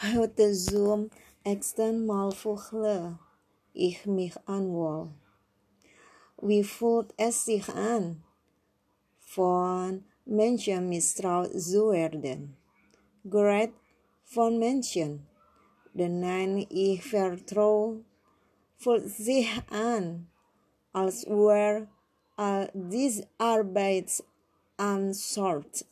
Heute Zoom extern mal ich mich anwohl. Wie voelt es sich an, von Menschen misstraut zu werden? Great von Menschen, denen ich vertrouw, fühlt sich an, als wäre al deze Arbeit Sort